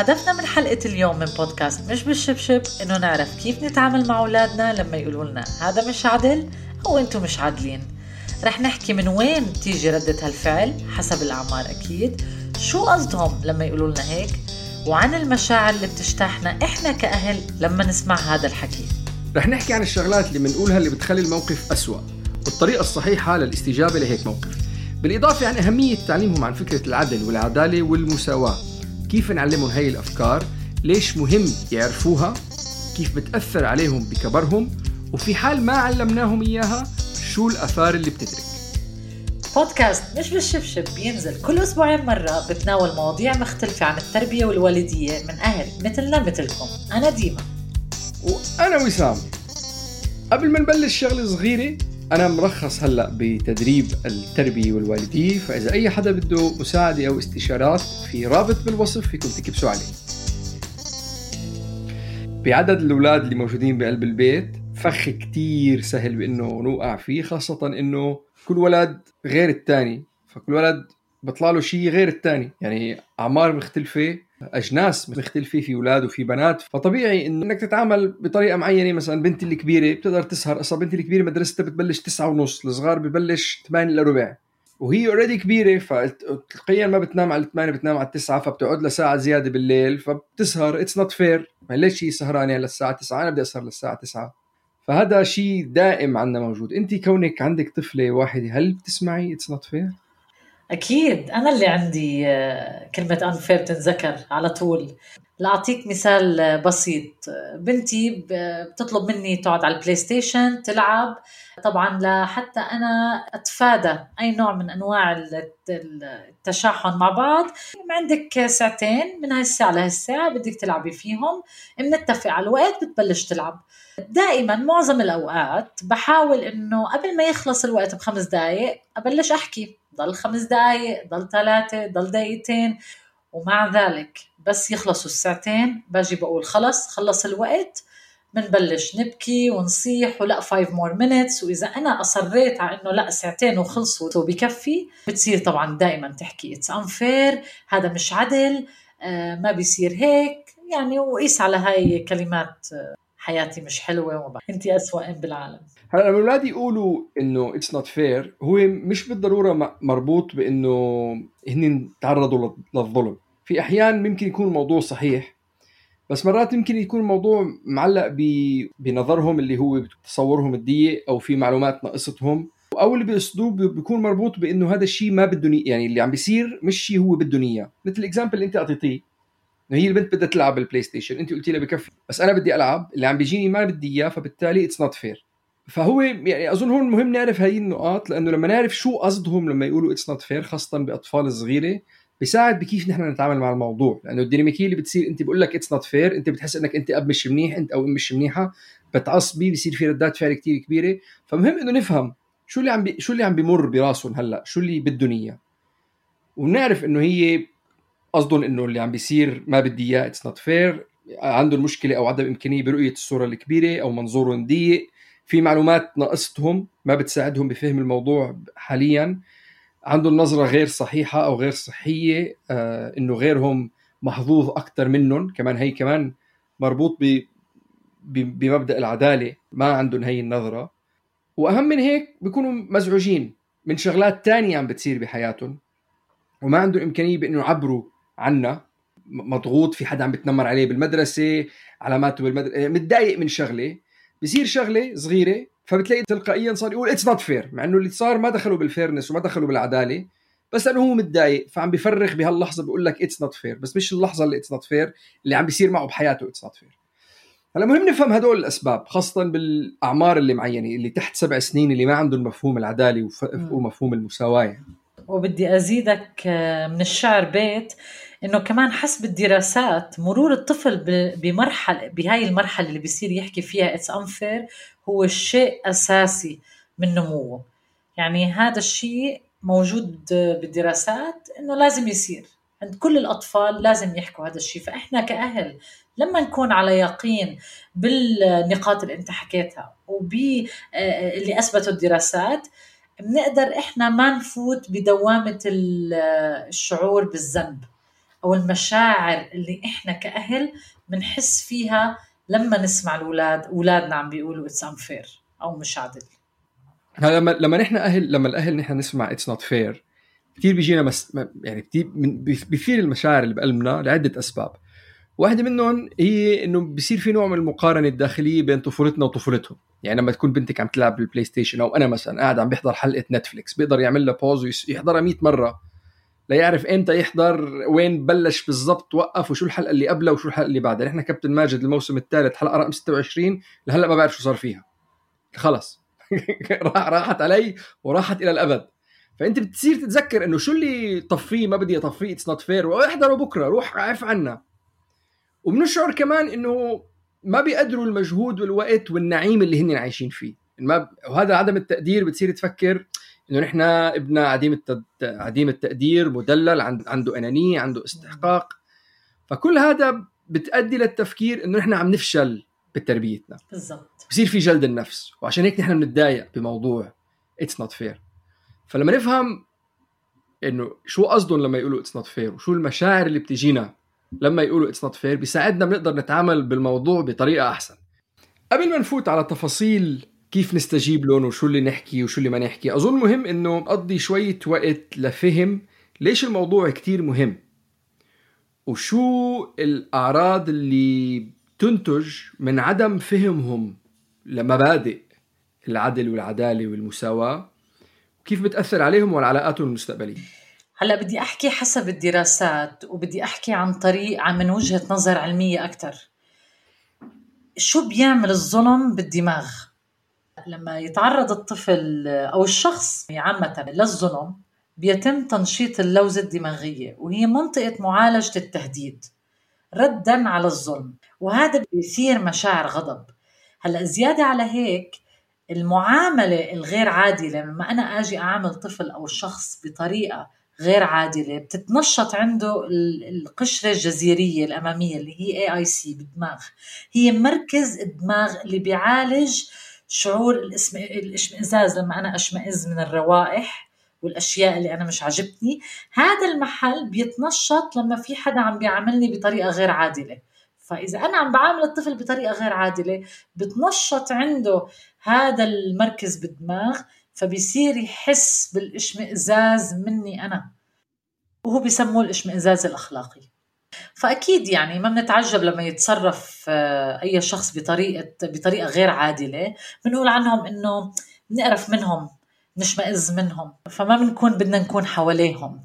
هدفنا من حلقة اليوم من بودكاست مش بالشبشب إنه نعرف كيف نتعامل مع أولادنا لما يقولوا لنا هذا مش عدل أو أنتم مش عادلين. رح نحكي من وين بتيجي ردة هالفعل حسب الأعمار أكيد. شو قصدهم لما يقولوا لنا هيك؟ وعن المشاعر اللي بتجتاحنا إحنا كأهل لما نسمع هذا الحكي. رح نحكي عن الشغلات اللي بنقولها اللي بتخلي الموقف أسوأ والطريقة الصحيحة للاستجابة لهيك موقف. بالإضافة عن أهمية تعليمهم عن فكرة العدل والعدالة والمساواة. كيف نعلمهم هاي الأفكار؟ ليش مهم يعرفوها؟ كيف بتأثر عليهم بكبرهم؟ وفي حال ما علمناهم إياها شو الأثار اللي بتترك؟ بودكاست مش بالشبشب بينزل كل أسبوعين مرة بتناول مواضيع مختلفة عن التربية والوالدية من أهل مثلنا مثلكم. أنا ديما. وأنا وسام. قبل ما نبلش شغلة صغيرة أنا مرخص هلأ بتدريب التربية والوالدية فإذا أي حدا بده مساعدة أو استشارات في رابط بالوصف فيكم تكبسوا عليه بعدد الأولاد اللي موجودين بقلب البيت فخ كتير سهل بأنه نوقع فيه خاصة أنه كل ولد غير التاني فكل ولد بطلع له شيء غير التاني. يعني أعمار مختلفة أجناس مختلفه في أولاد وفي بنات فطبيعي إنك تتعامل بطريقة معينة مثلا بنتي الكبيرة بتقدر تسهر أصلا بنتي الكبيرة مدرستها بتبلش تسعة ونص الصغار ببلش 8 الا ربع. وهي already كبيرة فتلقيا ما بتنام على 8 بتنام على 9 فبتقعد لها ساعه زيادة بالليل فبتسهر. It's not fair ليش هي سهرانة للساعه 9 أنا بدي أسهر للساعة 9 فهذا شيء دائم عندنا موجود. انت كونك عندك طفلة واحدة هل بتسمعي it's not fair أكيد. أنا اللي عندي آه، كلمة unfair تنذكر على طول. لأعطيك مثال آه، بسيط. بنتي ب- بتطلب مني تقعد على ال PlayStation تلعب. طبعا لحتى أنا أتفادى أي نوع من ال- التشاحن مع بعض. عندك ساعتين من هاي الساعة لهالساعة بدك تلعبي فيهم. بنتفق على الوقت بتبلش تلعب. دائما معظم الأوقات بحاول إنه قبل ما يخلص الوقت بخمس دقايق أبلش أحكي. ضل خمس دقايق ضل ثلاثة ضل دقيقتين ومع ذلك بس يخلصوا الساعتين. باجي بقول خلص خلص الوقت بنبلش نبكي ونصيح ولا 5 more minutes. وإذا أنا أصريت على إنه لا ساعتين وخلصوا وبكفي بتصير طبعا دائما تحكي it's unfair هذا مش عدل آه ما بيصير هيك. يعني وقيس على هاي كلمات آه، حياتي مش حلوة وما انت اسوء أم بالعالم. هلا لما الأولاد يقولوا إنه it's not fair هو مش بالضرورة مربوط بإنه هن تعرضوا لل- للظلم. في أحيان ممكن يكون الموضوع صحيح بس مرات يمكن يكون الموضوع معلق بنظرهم اللي هو تصورهم الضيق أو في معلومات ناقصتهم. أو اللي بأسلوب بيكون مربوط بإنه هذا الشيء ما بده ني- يعني اللي عم بيصير مش شيء هو بده اياه مثل ال example اللي أنت أعطيتيه. انه هي البنت بدها تلعب ال PlayStation. انت قلتي لها بكفي. بس أنا بدي ألعب اللي عم بيجيني ما بدي إياه فبالتالي it's not fair فهو يعني أظن هون مهم نعرف هاي النقاط لأنه لما نعرف شو قصدهم لما يقولوا it's not fair خاصة بأطفال صغيرة بيساعد بكيف نحن نتعامل مع الموضوع. لأنه الديناميكية اللي بتصير أنت بقول لك it's not fair أنت بتحس إنك أنت أب مش منيح أنت أو أم مش منيحة بتعصبي بصير في ردات فعل كتير كبيرة. فمهم إنه نفهم شو اللي عم بي... شو اللي عم بيمر براسهم هلأ شو اللي بدهم إياه. ونعرف إنه هي قصدهم إنه اللي عم بيصير ما بدي إياه it's not fair عندهم مشكله أو عدم إمكانية برؤية الصورة الكبيرة أو منظورهم ضيق. في معلومات ناقصتهم ما بتساعدهم بفهم الموضوع حاليا. عندهم نظرة غير صحيحة أو غير صحية آه إنه غيرهم محظوظ أكثر منهم. كمان هي كمان مربوط ب- بمبدأ العدالة ما عندهم هي النظرة. وأهم من هيك بيكونوا مزعوجين من شغلات تانية عم بتصير بحياتهم. وما عندهم إمكانية بإنه يعبروا عنا مضغوط في حدا عم بتنمر عليه بالمدرسة علاماته بالمدرسة متضايق من شغلة. بصير شغلة صغيرة فبتلاقي تلقائيا صار يقول it's not fair مع إنه اللي صار ما دخلوا بال fairness وما دخلوا بالعدالة بس لأنه هو متضايق فعم بفرغ بهاللحظة بيقول لك it's not fair بس مش اللحظة اللي it's not fair اللي عم بيصير معه بحياته it's not fair هلأ مهم نفهم هدول الأسباب خاصة بالأعمار اللي معينة اللي تحت سبع سنين اللي ما عندهم مفهوم العدالة ومفهوم المساواة. وبدي أزيدك آه، من الشعر بيت. إنه كمان حسب الدراسات مرور الطفل بمرحله بهاي المرحلة اللي بيصير يحكي فيها it's unfair هو شيء أساسي من نموه. يعني هذا الشيء موجود بالدراسات إنه لازم يصير. عند كل الأطفال لازم يحكوا هذا الشيء. فإحنا كأهل لما نكون على يقين بالنقاط اللي أنت حكيتها وب آه، اللي اثبته الدراسات بنقدر إحنا ما نفوت بدوامة الشعور بالذنب. أو المشاعر اللي إحنا كأهل بنحس فيها لما نسمع الأولاد. أولادنا عم بيقولوا it's unfair أو مش عادل. لما لما نحن أهل لما الأهل نحن نسمع it's not fair كثير بيجينا مس... يعني كثير بيثير المشاعر اللي بقلبنا لعدة أسباب. واحدة منهم هي إنه بصير في نوع من المقارنة الداخلية بين طفولتنا وطفولتهم، يعني لما تكون بنتك عم تلعب بال PlayStation أو أنا مثلا قاعد عم بيحضر حلقة Netflix بيقدر يعمل لها pause ويحضرها 100 مرة. ليعرف إمتى يحضر وين بلش بالضبط وقف وشو الحلقة اللي قبلها وشو الحلقة اللي بعدها، نحن كابتن ماجد الموسم الثالث حلقة رقم 26 لهلأ ما بعرف شو صار فيها. خلص راحت علي وراحت إلى الأبد. فأنت بتصير تتذكر إنه شو اللي طفيه ما بدي اطفيه it's not fair واحضره بكرة روح عف عنا وبنشعر كمان إنه ما بيقدروا المجهود والوقت والنعيم اللي هن عايشين فيه ما وهذا عدم التقدير بتصير تفكر إنه نحن ابننا عديم التد... عديم التقدير مدلل عنده أنانية عنده استحقاق. فكل هذا بتؤدي للتفكير إنه نحن عم نفشل بتربيتنا. بالضبط. بصير في جلد النفس وعشان هيك نحن بنتضايق بموضوع it's not fair فلما نفهم إنه شو قصدهم لما يقولوا it's not fair وشو المشاعر اللي بتجينا لما يقولوا it's not fair بيساعدنا بنقدر نتعامل بالموضوع بطريقة أحسن. قبل ما نفوت على تفاصيل كيف نستجيب لهم وشو اللي نحكي وشو اللي ما نحكي. أظن مهم إنه نقضي شوية وقت لفهم ليش الموضوع كتير مهم. وشو الأعراض اللي تنتج من عدم فهمهم لمبادئ العدل والعدالة والمساواة وكيف بتأثر عليهم وعلى علاقاتهم المستقبلية. هلا بدي أحكي حسب الدراسات وبدي أحكي عن طريق عن من وجهة نظر علمية أكثر شو بيعمل الظلم بالدماغ؟ لما يتعرض الطفل أو الشخص عامة للظلم بيتم تنشيط اللوزة الدماغية وهي منطقة معالجة التهديد ردا على الظلم. وهذا بيثير مشاعر غضب. هلأ زيادة على هيك المعاملة الغير عادلة لما أنا آجي أعامل طفل أو شخص بطريقة غير عادلة بتتنشط عنده القشرة الجزيرية الأمامية اللي هي اي اي سي بالدماغ. هي مركز الدماغ اللي بيعالج شعور الاشمئزاز لما أنا أشمئز من الروائح والأشياء اللي أنا مش عجبتني هذا المحل بيتنشط لما في حدا عم بيعاملني بطريقة غير عادلة. فإذا أنا عم بعامل الطفل بطريقة غير عادلة بتنشط عنده هذا المركز بالدماغ فبيصير يحس بالاشمئزاز مني أنا. وهو بيسموه الاشمئزاز الأخلاقي. فأكيد يعني ما بنتعجب لما يتصرف آه، أي شخص بطريقة بطريقة غير عادلة. بنقول عنهم إنه بنقرف منهم نشمئز منهم فما بنكون بدنا نكون حواليهم.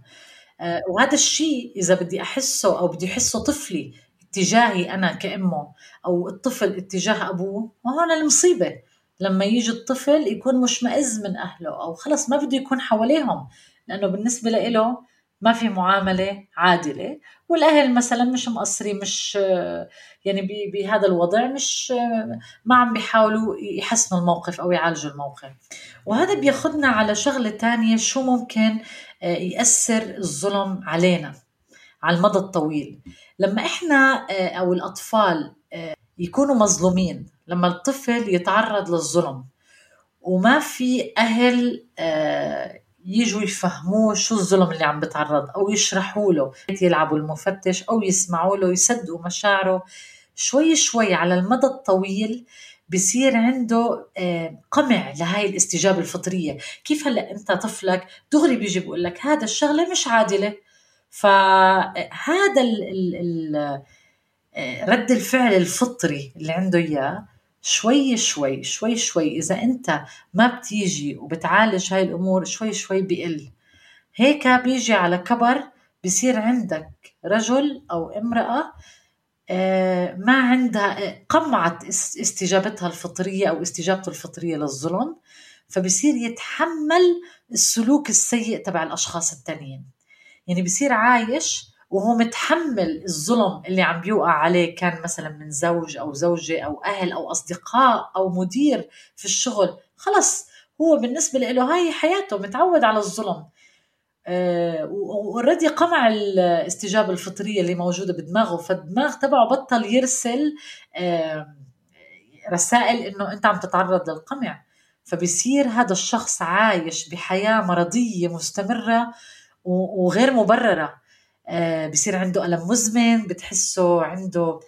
آه، وهذا الشيء إذا بدي أحسه أو بدي أحسه طفلي اتجاهي أنا كأمه أو الطفل اتجاه أبوه وهون المصيبة. لما يجي الطفل يكون مشمئز من أهله أو خلص ما بده يكون حواليهم لأنه بالنسبة له ما في معاملة عادلة والأهل مثلا مش مقصرين مش يعني بهذا الوضع مش ما عم بيحاولوا يحسنوا الموقف أو يعالجوا الموقف. وهذا بياخذنا على شغلة تانية شو ممكن آه، يأثر الظلم علينا على المدى الطويل. لما إحنا آه، أو الأطفال آه، يكونوا مظلومين لما الطفل يتعرض للظلم وما في آه، يجوا يفهموه شو الظلم اللي عم بتعرض أو يشرحوا له. يلعبوا المفتش أو يسمعوا له يصدقوا مشاعره. شوي شوي على المدى الطويل بصير عنده آه، قمع لهاي الاستجابة الفطرية. كيف هلأ أنت طفلك؟ دغري بيجي بيقول لك هذا الشغلة مش عادلة. فهذا ال ال ال رد الفعل الفطري اللي عنده إياه شوي شوي شوي شوي إذا أنت ما بتيجي وبتعالج هاي الأمور شوي شوي بيقل هيك بيجي على كبر بصير عندك رجل أو امرأة آه، ما عندها قمعت استجابتها الفطرية أو استجابته الفطرية للظلم فبصير يتحمل السلوك السيء تبع الأشخاص التانيين. يعني بصير عايش وهو متحمل الظلم اللي عم بيوقع عليه كان مثلا من زوج أو زوجة أو أهل أو أصدقاء أو مدير في الشغل. خلص هو بالنسبة له هاي حياته متعود على الظلم. آه، واوريدي قمع الاستجابة الفطرية اللي موجودة بدماغه فالدماغ تبعه بطل يرسل رسائل إنه أنت عم تتعرض للقمع. فبصير هذا الشخص عايش بحياة مرضية مستمرة وغير مبررة. بصير عنده ألم مزمن بتحسه عنده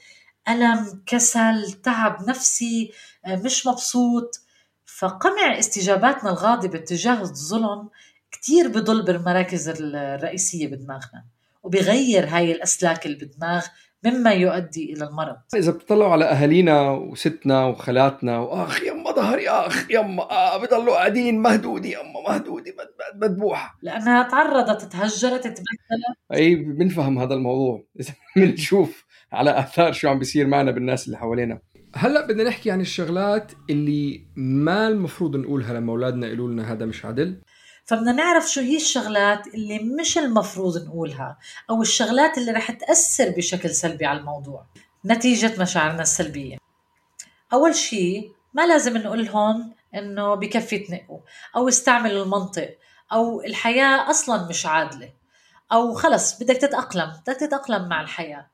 ألم كسل تعب نفسي آه، مش مبسوط. فقمع استجاباتنا الغاضبة تجاه الظلم كتير بضل بالمراكز الرئيسية بدماغنا وبغير هاي الأسلاك اللي بالدماغ مما يؤدي إلى المرض. إذا بتطلعوا على أهالينا وستنا وخالاتنا وآخ يما ظهري آخ يما آه بضلوا قاعدين مهدودي يما مهدودي مذبوحة لأنها تعرضت تهجرت تبدلت. أي بنفهم هذا الموضوع. إذا بنشوف على آثار شو عم بيصير معنا بالناس اللي حوالينا. هلأ بدنا نحكي عن الشغلات اللي ما المفروض نقولها لما أولادنا يقولوا لنا هذا مش عدل. فبدنا نعرف شو هي الشغلات اللي مش المفروض نقولها أو الشغلات اللي رح تأثر بشكل سلبي على الموضوع. نتيجة مشاعرنا السلبية. أول شيء ما لازم نقول لهم إنه بكفي تنقوا أو استعملوا المنطق أو الحياة أصلا مش عادلة أو خلص بدك تتأقلم بدك تتأقلم مع الحياة.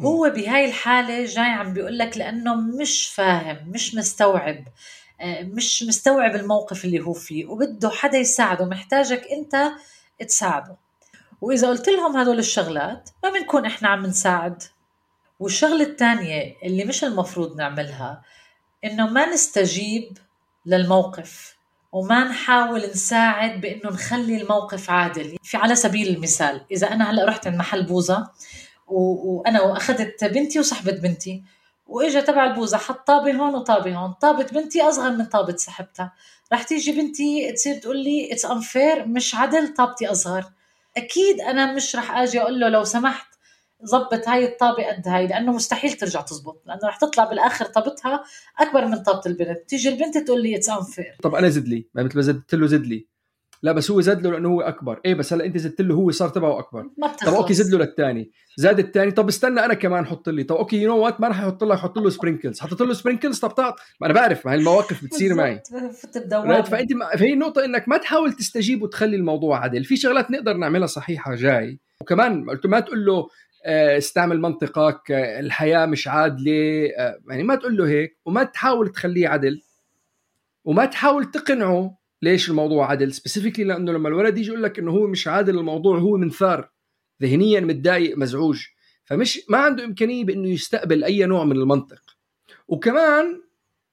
هو بهاي الحالة جاي عم بيقول لك لأنه مش فاهم مش مستوعب مش مستوعب الموقف اللي هو فيه وبده حدا يساعده محتاجك انت تساعده. وإذا قلت لهم هدول الشغلات ما بنكون إحنا عم نساعد. والشغلة الثانية اللي مش المفروض نعملها إنه ما نستجيب للموقف وما نحاول نساعد بإنه نخلي الموقف عادل. في على سبيل المثال إذا أنا هلأ رحت عند محل بوظه وأنا واخذت بنتي وصحبه بنتي وإجا تبع البوزة حط طابة هون وطابة هون. طابة بنتي أصغر من طابة صاحبتها. رح تيجي بنتي تصير تقول لي it's unfair مش عدل طابتي أصغر. أكيد أنا مش رح آجي أقول له لو سمحت ظبط هاي الطابة قد هاي لأنه مستحيل ترجع تزبط. لأنه رح تطلع بالآخر طابتها أكبر من طابة البنت. تيجي البنت تقول لي it's unfair طب أنا زد لي مثل ما زدت له زد لي. لا بس هو زاد له لأنه هو أكبر. إيه بس هلأ أنت زدت له هو صار تبعه أكبر. ما طب okay زد له للثاني زاد الثاني طب استنى أنا كمان حط لي. طب okay you know what ما راح أحط له حط له sprinkles حطيت له sprinkles طب طب ما أنا بعرف. ما هي المواقف بتصير معي. فأنت فهي النقطة إنك ما تحاول تستجيب وتخلي الموضوع عدل. في شغلات نقدر نعملها صحيحة جاي. وكمان قلت ما تقول له آه، استعمل منطقك آه، الحياة مش عادلة. آه، يعني ما تقول له هيك وما تحاول تخليه عدل. وما تحاول تقنعه ليش الموضوع عدل؟ سبيسيفيكلي لأنه لما الولد يجي يقول لك إنه هو مش عادل الموضوع هو منثار ذهنيا متضايق مزعوج. فمش ما عنده إمكانية بإنه يستقبل أي نوع من المنطق. وكمان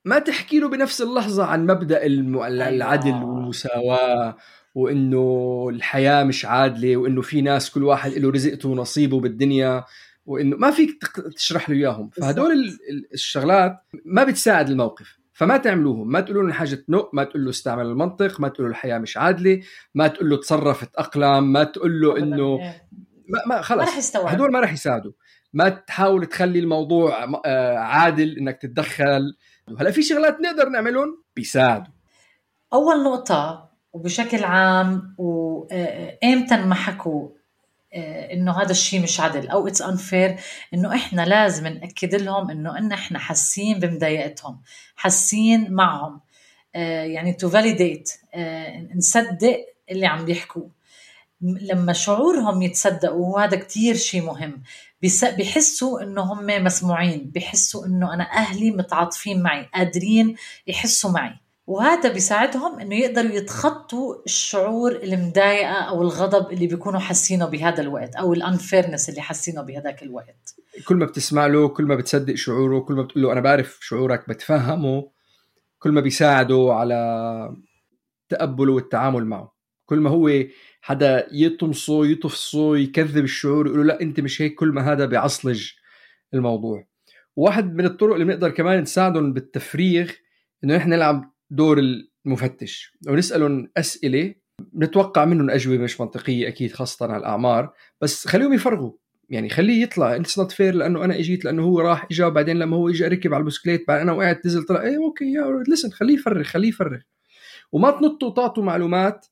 ما تحكي له بنفس اللحظة عن مبدأ أيوة. العدل والمساواة وإنه الحياة مش عادلة وإنه في ناس كل واحد له رزقته ونصيبه بالدنيا وإنه ما فيك تشرح له إياهم. فهدول الشغلات ما بتساعد الموقف. فما تعملوهم ما تقولوا له حاجة نق ما تقول له استعمل المنطق ما تقول له الحياة مش عادلة ما تقول له تصرف تأقلم ما تقول له إنه إيه. ما, ما خلص. ما رح يستوعب. هدول ما رح يساعدوا. ما تحاول تخلي الموضوع آه، عادل إنك تتدخل. هلأ في شغلات نقدر نعملهم؟ بيساعدوا. أول نقطة وبشكل عام وامتى آه، ما حكوا آه، إنه هذا الشيء مش عدل أو it's unfair إنه إحنا لازم نأكد لهم إنه إن إحنا حاسين بمضايقتهم حاسين معهم. آه، يعني to validate آه، نصدق اللي عم بيحكوه لما شعورهم يتصدقوا وهذا كتير شيء مهم. بحسوا إنه هم مسموعين بحسوا إنه أنا أهلي متعاطفين معي قادرين يحسوا معي. وهذا بيساعدهم إنه يقدروا يتخطوا الشعور المضايقة أو الغضب اللي بيكونوا حاسينه بهذا الوقت أو الانفيرنس اللي حاسينه بهذاك الوقت. كل ما بتسمع له كل ما بتصدق شعوره كل ما بتقول له أنا بعرف شعورك بتفهمه كل ما بيساعده على تقبله والتعامل معه. كل ما هو حدا يطمسه يطفصه يكذب الشعور يقول لا أنت مش هيك كل ما هذا بيعصلج الموضوع. واحد من الطرق اللي بنقدر كمان نساعدهم بالتفريغ إنه نحن نلعب دور المفتش. ونسألهم أسئلة نتوقع منهم أجوبة مش منطقية أكيد خاصة على الأعمار. بس خليهم يفرغوا. يعني خليه يطلع. it's not fair لأنه أنا إجيت لأنه هو راح إجا بعدين لما هو اجى ركب على البسكليت بعدين أنا وقعت نزل طلع. إيه okay يا listen خليه يفرغ خليه يفرغ. وما تنطوا وتعطوا معلومات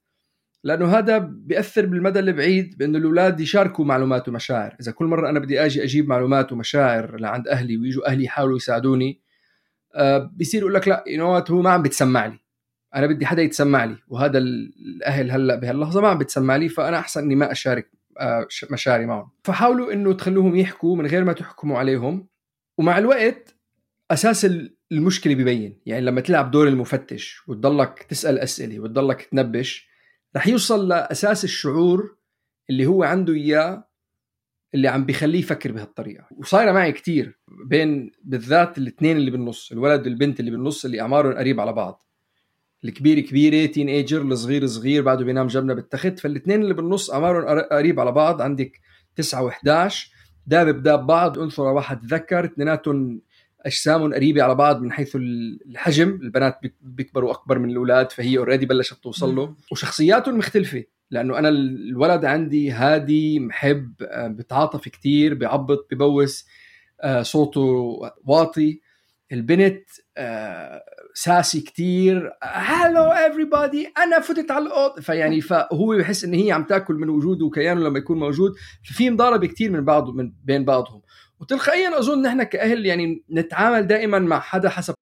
لأنه هذا بيأثر بالمدى البعيد بأنه الأولاد يشاركوا معلومات ومشاعر. إذا كل مرة أنا بدي آجي أجيب معلومات ومشاعر لعند أهلي ويجوا أهلي يحاولوا يساعدوني بيصير يقول لك لا يو هو ما عم بتسمع لي. أنا بدي حدا يتسمع لي وهذا الأهل هلأ بهاللحظة ما عم بتسمع لي فأنا أحسن إني ما أشارك آه مشاعري معهم. فحاولوا إنه تخلوهم يحكوا من غير ما تحكموا عليهم ومع الوقت أساس المشكلة ببين. يعني لما تلعب دور المفتش وتضلك تسأل أسئلة وتضلك تنبش رح يوصل لأساس الشعور اللي هو عنده إياه اللي عم بيخليه يفكر بهالطريقة. وصايرة معي كتير بين بالذات الاثنين اللي بالنص الولد والبنت اللي بالنص اللي أعمارهم قريب على بعض. الكبير كبيره تين ايجر الصغير صغير بعده بينام جنبنا بالتخت فالاثنين اللي بالنص أعمارهم قريب على بعض. عندك 9 و11 داب بداب بعض. انثى واحد ذكر. اثنيناتهم أجسامهم قريبة على بعض من حيث الحجم. البنات بيكبروا أكبر من الأولاد فهي اوريدي بلشت توصل له. وشخصياتهم مختلفة. لأنه أنا الولد عندي هادي محب آه، بتعاطف كتير بيعبط ببوس آه، صوته واطي. البنت آه، ساسي كتير هالو everybody أنا فتت على الاوضه فيعني فهو بحس إن هي عم تأكل من وجوده وكيانه لما يكون موجود. ففي مضاربة كتير من بعض من بين بعضهم. وتلقائيا أظن نحن كأهل يعني نتعامل دائما مع حدا حسب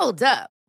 Hold up.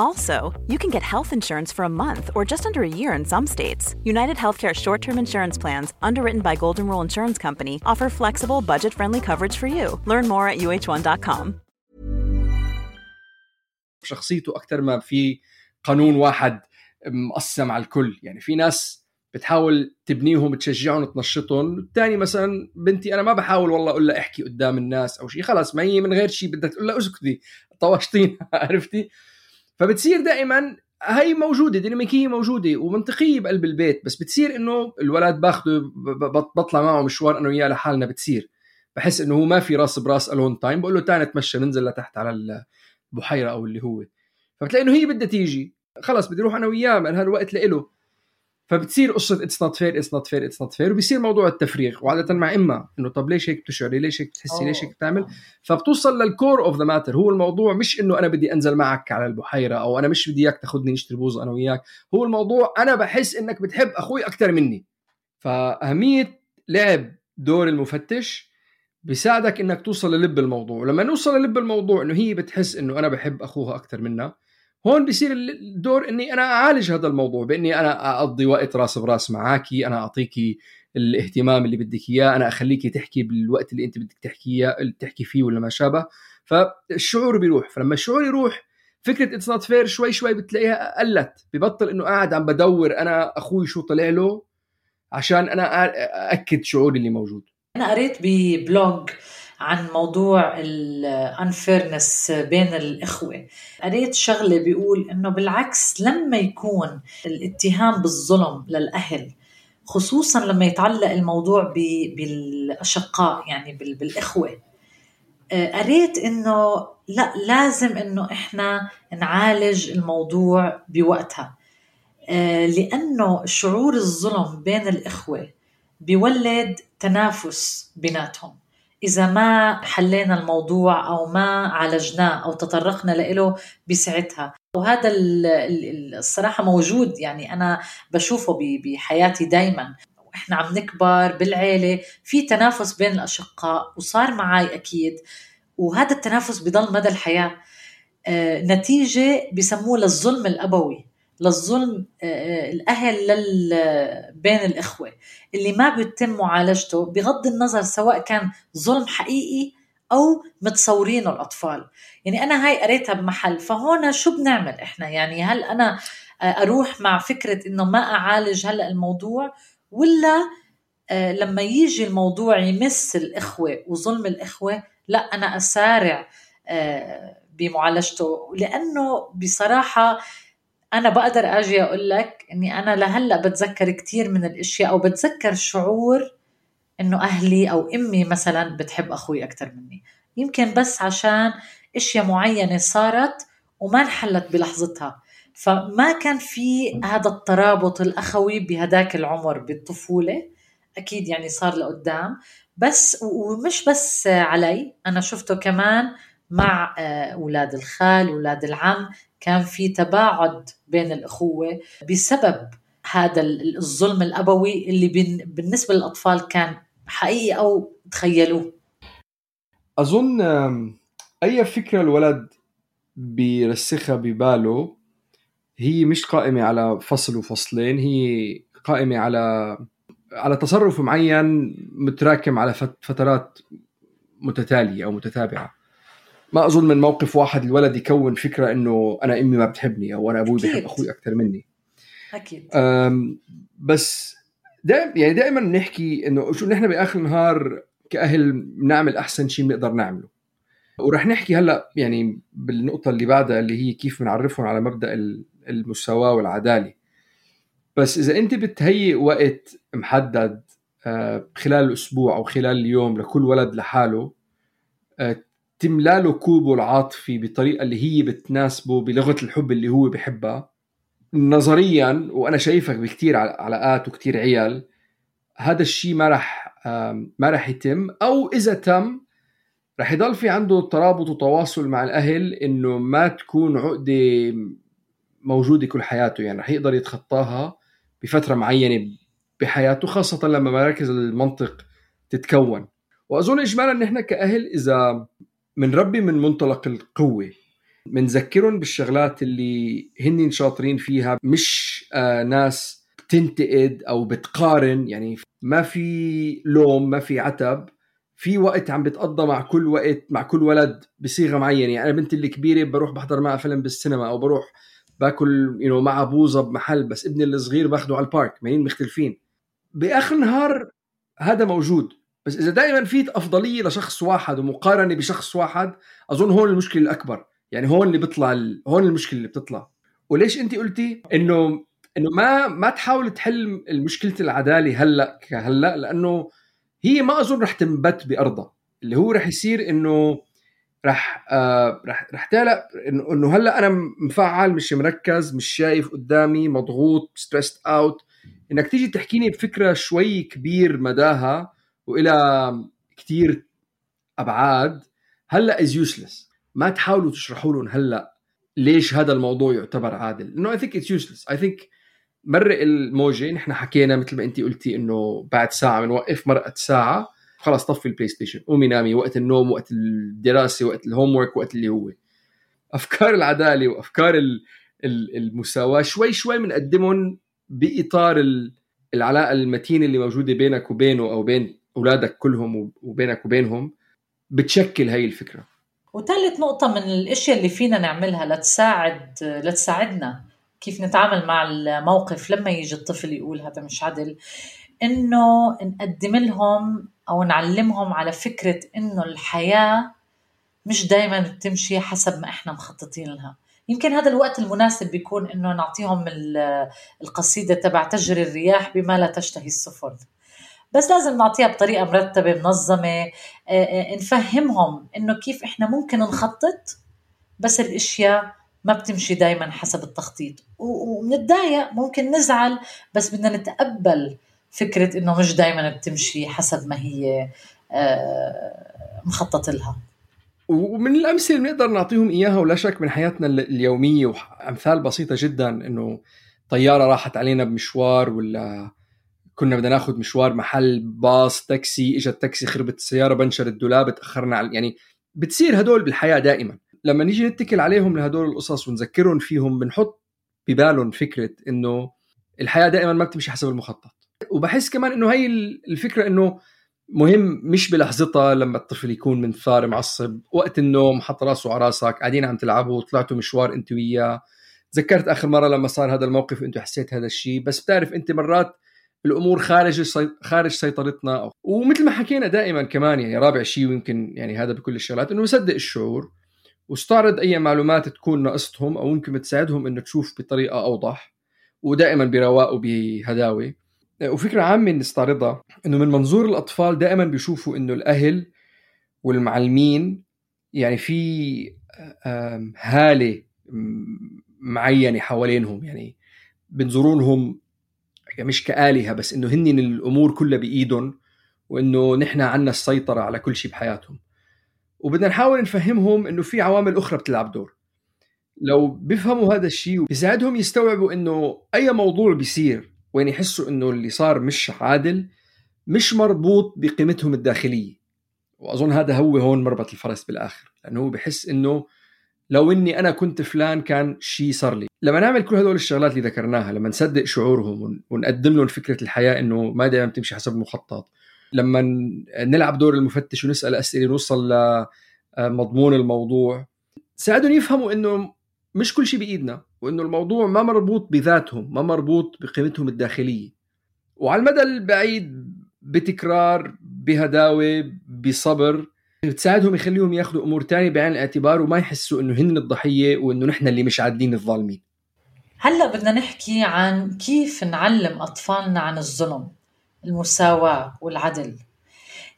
Also, you can get health insurance for a month or just under a year in some states. United Healthcare short term insurance plans, underwritten by Golden Rule Insurance Company, offer flexible, budget friendly coverage for you. Learn more at uh1.com. شخصيته أكثر ما في قانون واحد مقسم على الكل يعني في ناس بتحاول تبنيهم تشجعهم تنشطهم الثاني مثلا بنتي أنا ما بحاول والله أقول لها احكي قدام الناس أو شيء خلاص ما هي من غير شيء بدها تقول لها اسكتي طوشتين عرفتي فبتصير دائما هي موجودة ديناميكية موجودة ومنطقية بقلب البيت بس بتصير إنه الولد باخده بطلع معه مشوار أنا وياه لحالنا بتصير. بحس إنه هو ما في راس براس الون تايم بقول له تعال نتمشى ننزل لتحت على البحيره أو اللي هو. فبتلاقي إنه هي بدها تيجي. خلص بدي أروح أنا وياه من هالوقت لإله. فبتصير قصة it's not fair it's not fair it's not fair وبصير موضوع التفريغ وعادة مع امها إنه طب ليش هيك بتشعري؟ ليش هيك بتحسي؟ ليش هيك بتعمل؟ فبتوصل لل core of the matter هو الموضوع مش إنه أنا بدي أنزل معك على البحيرة أو أنا مش بدي إياك تاخذني نشتري بوظه أنا وياك هو الموضوع أنا بحس إنك بتحب أخوي أكثر مني. فأهمية لعب دور المفتش بيساعدك إنك توصل للب الموضوع ولما نوصل للب الموضوع إنه هي بتحس إنه أنا بحب أخوها أكثر منها هون بصير الدور إني أنا أعالج هذا الموضوع بإني أنا أقضي وقت راس براس معاكي أنا أعطيكي الاهتمام اللي بدك إياه أنا أخليكي تحكي بالوقت اللي أنت بدك تحكي تحكي فيه ولا ما شابه. فالشعور بيروح فلما الشعور يروح فكرة it's not fair شوي شوي بتلاقيها قلت ببطل إنه قاعد عم بدور أنا أخوي شو طلع له عشان أنا أأكد شعوري اللي موجود. أنا قريت ب blog عن موضوع ال unfairness بين الإخوة. قريت شغلة بيقول إنه بالعكس لما يكون الاتهام بالظلم للأهل خصوصا لما يتعلق الموضوع بالأشقاء يعني بالإخوة آه، قريت إنه لا لازم إنه إحنا نعالج الموضوع بوقتها آه، لأنه شعور الظلم بين الإخوة بيولد تنافس بيناتهم. إذا ما حلينا الموضوع أو ما عالجناه أو تطرقنا له بساعتها. وهذا الصراحة موجود يعني أنا بشوفه بحياتي دايما. إحنا عم نكبر بالعيلة في تنافس بين الأشقاء وصار معي أكيد. وهذا التنافس بضل مدى الحياة. آه، نتيجة بسموه للظلم الأبوي. للظلم آه، الأهل لل بين الإخوة. اللي ما بيتم معالجته بغض النظر سواء كان ظلم حقيقي أو متصورينه الأطفال. يعني أنا هاي قريتها بمحل فهون شو بنعمل إحنا؟ يعني هل أنا أروح مع فكرة إنه ما أعالج هلأ الموضوع ولا لما يجي الموضوع يمس الإخوة وظلم الإخوة لا أنا أسارع بمعالجته. لأنه بصراحة أنا بقدر أجي أقول لك إني أنا لهلأ بتذكر كثير من الأشياء أو بتذكر شعور إنه أهلي أو أمي مثلا بتحب أخوي أكثر مني. يمكن بس عشان أشياء معينة صارت وما انحلت بلحظتها. فما كان في هذا الترابط الأخوي بهداك العمر بالطفولة أكيد يعني صار لقدام. بس ومش بس علي أنا شفته كمان مع آه، أولاد الخال أولاد العم. كان في تباعد بين الأخوة بسبب هذا الظلم الأبوي اللي بالنسبة للأطفال كان حقيقي أو تخيلوه. أظن أي فكرة الولد بيرسخها بباله هي مش قائمة على فصل وفصلين هي قائمة على على تصرف معين متراكم على فترات متتالية أو متتابعة. ما أظن من موقف واحد الولد يكون فكرة إنه أنا أمي ما بتحبني أو أنا أبوي أكيد. بحب أخوي أكثر مني. أكيد. بس دائما يعني دائما نحكي إنه شو نحن بآخر النهار كأهل بنعمل أحسن شيء بنقدر نعمله. ورح نحكي هلأ يعني بالنقطة اللي بعدها اللي هي كيف بنعرفهم على مبدأ المساواة والعدالة. بس إذا أنت بتهيئ وقت محدد آه، خلال الأسبوع أو خلال اليوم لكل ولد لحاله آه، تملى له كوبه العاطفي بطريقة اللي هي بتناسبه بلغة الحب اللي هو بحبها نظريا وأنا شايفك بكثير علاقات وكثير عيال هذا الشيء ما راح ما راح يتم. أو إذا تم راح يضل في عنده ترابط وتواصل مع الأهل إنه ما تكون عقدة موجودة كل حياته. يعني راح يقدر يتخطاها بفترة معينة بحياته خاصة لما مراكز المنطق تتكون. وأظن اجمالا نحن كأهل إذا ربي من منطلق القوة. بنذكرهم بالشغلات اللي هن شاطرين فيها مش آه ناس بتنتقد أو بتقارن. يعني ما في لوم ما في عتب. في وقت عم بتقضى مع كل وقت مع كل ولد بصيغة معينة. يعني أنا بنتي الكبيرة بروح بحضر معها فيلم بالسينما أو بروح باكل يو know, معها بوظه بمحل بس ابني الصغير باخده على البارك. ما مختلفين. بآخر النهار هذا موجود. بس إذا دائما في أفضلية لشخص واحد ومقارنة بشخص واحد أظن هون المشكلة الأكبر. يعني هون اللي بيطلع ال... هون المشكلة اللي بتطلع. وليش انت قلتي انه إنه ما ما تحاول تحل مشكله العدالة هلأ كهلأ؟ لأنه هي ما أظن رح تنبت بأرضها. اللي هو رح يصير إنه رح آه رح رح انه إنه هلأ أنا مفعل مش مركز مش شايف قدامي مضغوط stressed out إنك تيجي تحكيني بفكرة شوي كبير مداها وإلى كثير أبعاد هلأ is useless ما تحاولوا تشرحوا لهم هلأ ليش هذا الموضوع يعتبر عادل. إنه I think it's useless I think مرق الموجة نحن حكينا مثل ما أنت قلتي إنه بعد ساعة بنوقف مرقت ساعة خلاص طفي ال PlayStation قومي نامي وقت النوم وقت الدراسة وقت ال homework وقت اللي هو. أفكار العدالة وأفكار المساواة شوي شوي بنقدمهم بإطار العلاقة المتينة اللي موجودة بينك وبينه أو بين أولادك كلهم وبينك وبينهم بتشكل هاي الفكرة. وثالث نقطة من الإشياء اللي فينا نعملها لتساعد لتساعدنا كيف نتعامل مع الموقف لما يجي الطفل يقول هذا مش عدل إنه نقدم لهم أو نعلمهم على فكرة إنه الحياة مش دائما بتمشي حسب ما إحنا مخططين لها. يمكن هذا الوقت المناسب بيكون إنه نعطيهم القصيدة تبع تجري الرياح بما لا تشتهي السفن. بس لازم نعطيها بطريقة مرتبة منظمة آه، آه، نفهمهم إنه كيف إحنا ممكن نخطط بس الأشياء ما بتمشي دائما حسب التخطيط. ونتضايق ممكن نزعل بس بدنا نتقبل فكرة إنه مش دائما بتمشي حسب ما هي آه، مخطط لها. ومن الأمثلة اللي بنقدر نعطيهم إياها ولا شك من حياتنا اليومية وأمثال بسيطة جدا إنه طيارة راحت علينا بمشوار ولا كنا بدنا ناخذ مشوار محل باص تاكسي اجى التاكسي خربت السيارة بنشر الدولاب تاخرنا على يعني بتصير هدول بالحياة دائما. لما نيجي نتكل عليهم لهدول القصص ونذكرهم فيهم بنحط ببالهم فكرة إنه الحياة دائما ما بتمشي حسب المخطط. وبحس كمان إنه هي الفكرة إنه مهم مش بلحظتها لما الطفل يكون منثار معصب وقت النوم حط راسه على راسك قاعدين عم تلعبوا طلعتوا مشوار انت وياه. تذكرت آخر مرة لما صار هذا الموقف انت حسيت هذا الشيء بس بتعرف أنت مرات الأمور خارج خارج سيطرتنا. ومثل ما حكينا دائما كمان يعني رابع شيء ويمكن يعني هذا بكل الشغلات إنه صدق الشعور واستعرض أي معلومات تكون ناقصتهم أو ممكن تساعدهم إنه تشوف بطريقة أوضح ودائما برواء وبهداوة. وفكرة عامة نستعرضها إنه من منظور الأطفال دائما بيشوفوا إنه الأهل والمعلمين يعني في هالة معينة حوالينهم يعني بنظرونهم مش كآلهة بس إنه هن الأمور كلها بإيدهم وإنه نحن عنا السيطرة على كل شيء بحياتهم. وبدنا نحاول نفهمهم إنه في عوامل أخرى بتلعب دور. لو بيفهموا هذا الشيء بيساعدهم يستوعبوا إنه أي موضوع بيصير وين يحسوا إنه اللي صار مش عادل مش مربوط بقيمتهم الداخلية. وأظن هذا هو هون مربط الفرس بالآخر لأنه هو بحس إنه لو إني أنا كنت فلان كان شيء صار لي. لما نعمل كل هدول الشغلات اللي ذكرناها لما نصدق شعورهم ونقدم لهم فكرة الحياة إنه ما دائما بتمشي حسب المخطط لما نلعب دور المفتش ونسأل أسئلة نوصل لمضمون الموضوع. ساعدهم يفهموا إنه مش كل شيء بإيدنا وإنه الموضوع ما مربوط بذاتهم ما مربوط بقيمتهم الداخلية. وعلى المدى البعيد بتكرار بهداوة بصبر بتساعدهم يخليهم ياخذوا أمور تانية بعين الاعتبار وما يحسوا إنه هن الضحية وإنه نحن اللي مش عادلين الظالمين. هلا بدنا نحكي عن كيف نعلم أطفالنا عن الظلم المساواة والعدل.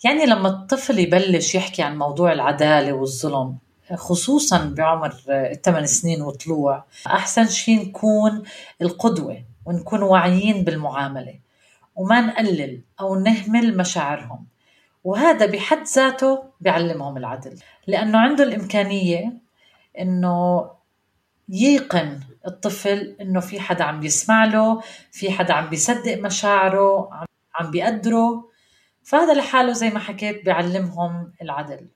يعني لما الطفل يبلش يحكي عن موضوع العدالة والظلم خصوصا بعمر الثمان سنين وطلوع أحسن شيء نكون القدوة ونكون واعيين بالمعاملة وما نقلل أو نهمل مشاعرهم. وهذا بحد ذاته بيعلمهم العدل. لأنه عنده الإمكانية إنه ييقن الطفل إنه في حدا عم بيسمع له في حدا عم بيصدق مشاعره عم بيقدره. فهذا لحاله زي ما حكيت بيعلمهم العدل.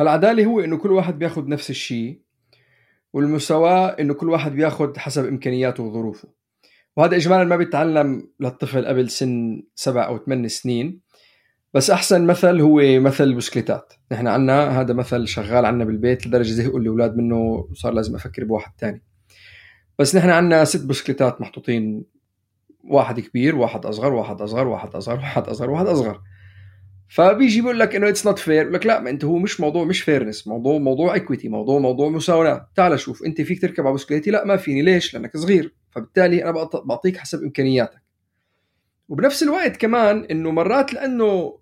العدالة هو إنه كل واحد بياخد نفس الشيء والمساواة إنه كل واحد بياخد حسب إمكانياته وظروفه. وهذا إجمالا ما بيتعلم للطفل قبل سن سبع أو ثمان سنين. بس أحسن مثل هو مثل البسكليتات نحن عنا هذا مثل شغال عنا بالبيت لدرجة زهقوا الأولاد منه صار لازم أفكر بواحد تاني. بس نحن عنا ست بسكليتات محطوطين واحد كبير واحد أصغر واحد أصغر واحد أصغر واحد أصغر واحد أصغر. فبيجي بيقول لك إنه it's not fair بقول لك لا ما أنت هو مش موضوع مش fairness موضوع موضوع equity موضوع موضوع مساواه. تعال شوف أنت فيك تركب على بسكليتي؟ لا ما فيني. ليش؟ لأنك صغير. فبالتالي أنا بعطيك حسب إمكانياتك. وبنفس الوقت كمان إنه مرات لأنه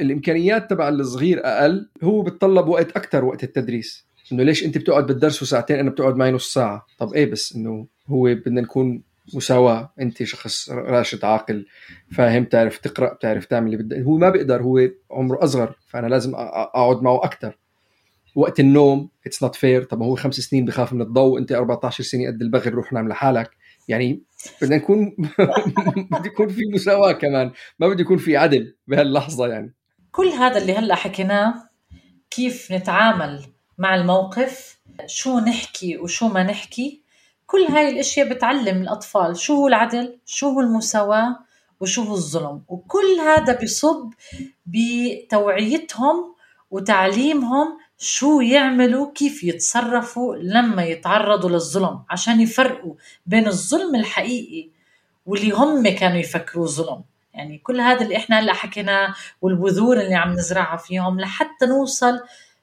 الإمكانيات تبع الصغير أقل هو بتطلب وقت أكثر وقت التدريس. إنه ليش أنت بتقعد بالدرس وساعتين أنا بتقعد معي نص ساعة. طب إيه بس إنه هو بدنا نكون مساواة. أنت شخص راشد عاقل فاهم تعرف تقرأ بتعرف تعمل اللي بدك. هو ما بيقدر هو عمره أصغر فأنا لازم أقعد معه أكثر وقت النوم it's not fair طب هو خمس سنين بخاف من الضوء أنت 14 سنة قد البغل روح نام لحالك. يعني بدنا نكون بده يكون في مساواة كمان ما بده يكون في عدل بهاللحظة يعني. كل هذا اللي هلأ حكيناه كيف نتعامل مع الموقف شو نحكي وشو ما نحكي كل هاي الأشياء بتعلم الأطفال شو هو العدل شو هو المساواة وشو هو الظلم. وكل هذا بصب بتوعيتهم وتعليمهم شو يعملوا كيف يتصرفوا لما يتعرضوا للظلم عشان يفرقوا بين الظلم الحقيقي واللي هم كانوا يفكروه ظلم. يعني كل هذا اللي إحنا هلأ حكيناه والبذور اللي عم نزرعها فيهم لحتى نوصل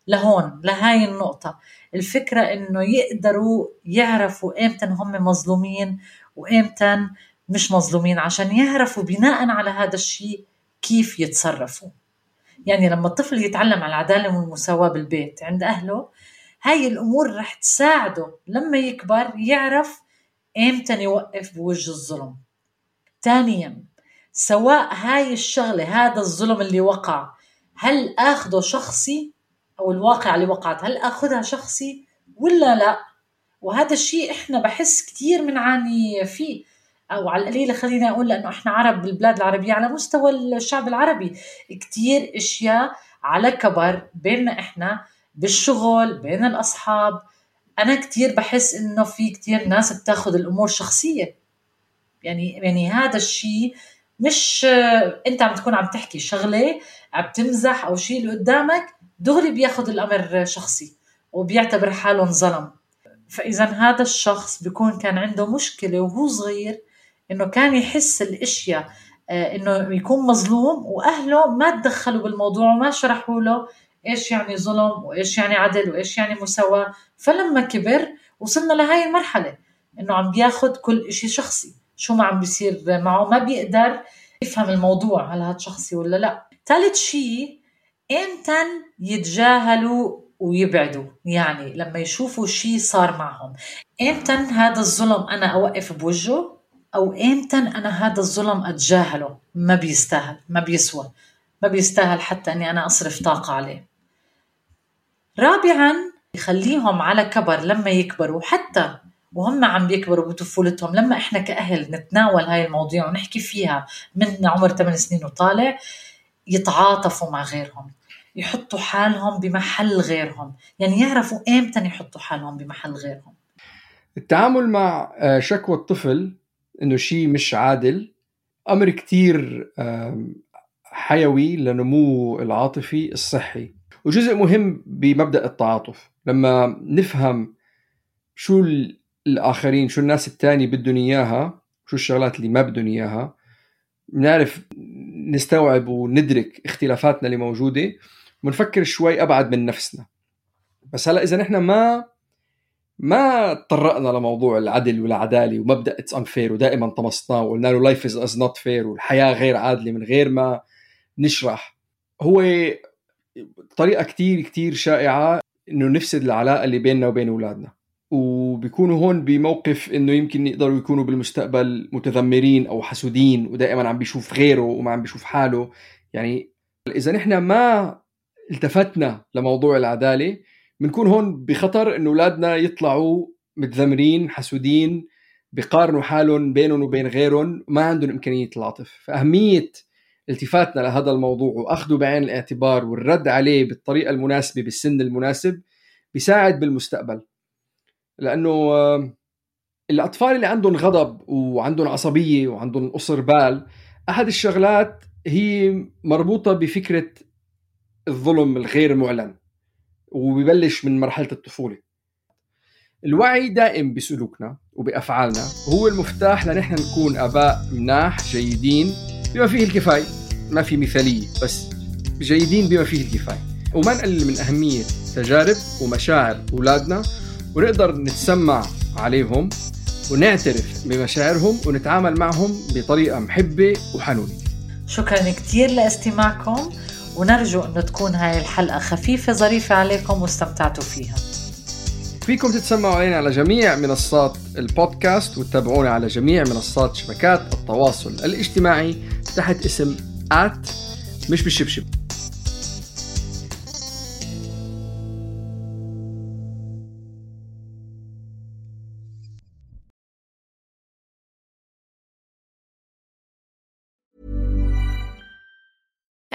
لهون لهاي النقطة. الفكرة إنه يقدروا يعرفوا إمتى هم مظلومين وإمتى مش مظلومين عشان يعرفوا بناء على هذا الشيء كيف يتصرفوا. يعني لما الطفل يتعلم على العدالة والمساواة بالبيت عند أهله هاي الأمور رح تساعده لما يكبر يعرف إمتى يوقف بوجه الظلم. ثانيا سواء هاي الشغلة هذا الظلم اللي وقع هل اخذه شخصي أو الواقع اللي وقعت هل آخذها شخصي ولا لا؟ وهذا الشيء إحنا بحس كثير بنعاني فيه. أو على القليلة خليني أقول لأنه إحنا عرب بالبلاد العربية على مستوى الشعب العربي. كثير أشياء على كبر بيننا إحنا بالشغل بين الأصحاب. أنا كتير بحس إنه في كتير ناس بتاخد الأمور شخصية. يعني يعني هذا الشيء مش أنت عم تكون عم تحكي شغلة عم تمزح أو شيء اللي قدامك دغري بياخذ الأمر شخصي وبيعتبر حاله انظلم فاذا هذا الشخص بيكون كان عنده مشكلة وهو صغير إنه كان يحس الأشياء آه، إنه يكون مظلوم وأهله ما تدخلوا بالموضوع وما شرحوا له إيش يعني ظلم وإيش يعني عدل وإيش يعني مساواة. فلما كبر وصلنا لهي المرحلة إنه عم بياخذ كل إشي شخصي. شو ما عم بيصير معه ما بيقدر يفهم الموضوع هل هذا شخصي ولا لا. ثالث شيء إمتى يتجاهلوا ويبعدوا؟ يعني لما يشوفوا شيء صار معهم. إمتى هذا الظلم أنا أوقف بوجهه؟ أو إمتى أنا هذا الظلم أتجاهله؟ ما بيستاهل ما بيسوى ما بيستاهل حتى إني أنا أصرف طاقة عليه. رابعا يخليهم على كبر لما يكبروا حتى وهم عم بيكبروا بطفولتهم لما إحنا كأهل نتناول هاي المواضيع ونحكي فيها من عمر 8 سنين وطالع يتعاطفوا مع غيرهم يحطوا حالهم بمحل غيرهم يعني يعرفوا إمتى يحطوا حالهم بمحل غيرهم. التعامل مع آه، شكوى الطفل إنه شيء مش عادل. أمر كتير حيوي لنمو العاطفي الصحي. وجزء مهم بمبدأ التعاطف. لما نفهم شو الآخرين شو الناس التانية بدهم إياها شو الشغلات اللي ما بدهم إياها بنعرف نستوعب وندرك اختلافاتنا اللي موجودة ونفكر شوي أبعد من نفسنا. بس هلأ إذا نحن ما ما تطرقنا لموضوع العدل والعداله ومبدأ it's unfair ودائما طمسناه وقلنا له life is not fair والحياة غير عادلة من غير ما نشرح. هو طريقة كتير كتير شائعة إنه نفسد العلاقة اللي بيننا وبين أولادنا. وبيكونوا هون بموقف إنه يمكن يقدروا يكونوا بالمستقبل متذمرين أو حسودين ودائما عم بيشوف غيره وما عم بيشوف حاله. يعني إذا نحن ما التفتنا لموضوع العدالة بنكون هون بخطر إنه أولادنا يطلعوا متذمرين حسودين بيقارنوا حالهم بينهم وبين غيرهم ما عندهم إمكانية العطف. فأهمية التفاتنا لهذا الموضوع وأخذه بعين الاعتبار والرد عليه بالطريقة المناسبة بالسن المناسب بيساعد بالمستقبل. لأنه آه، الأطفال اللي عندهم غضب وعندهم عصبية وعندهم قصر بال أحد الشغلات هي مربوطة بفكرة الظلم الغير معلن. وبيبلش من مرحلة الطفولة. الوعي دائم بسلوكنا وبأفعالنا هو المفتاح لنحن نكون آباء مناح جيدين بما فيه الكفاية. ما في مثالية بس جيدين بما فيه الكفاية. وما نقلل من أهمية تجارب ومشاعر أولادنا ونقدر نتسمع عليهم ونعترف بمشاعرهم ونتعامل معهم بطريقة محبة وحنونة. شكرا كثير لاستماعكم. ونرجو أنه تكون هاي الحلقة خفيفة ظريفة عليكم واستمتعتوا فيها. فيكم تتسمعوا علينا على جميع منصات البودكاست وتتابعونا على جميع منصات شبكات التواصل الاجتماعي تحت اسم آت مش بالشبشب.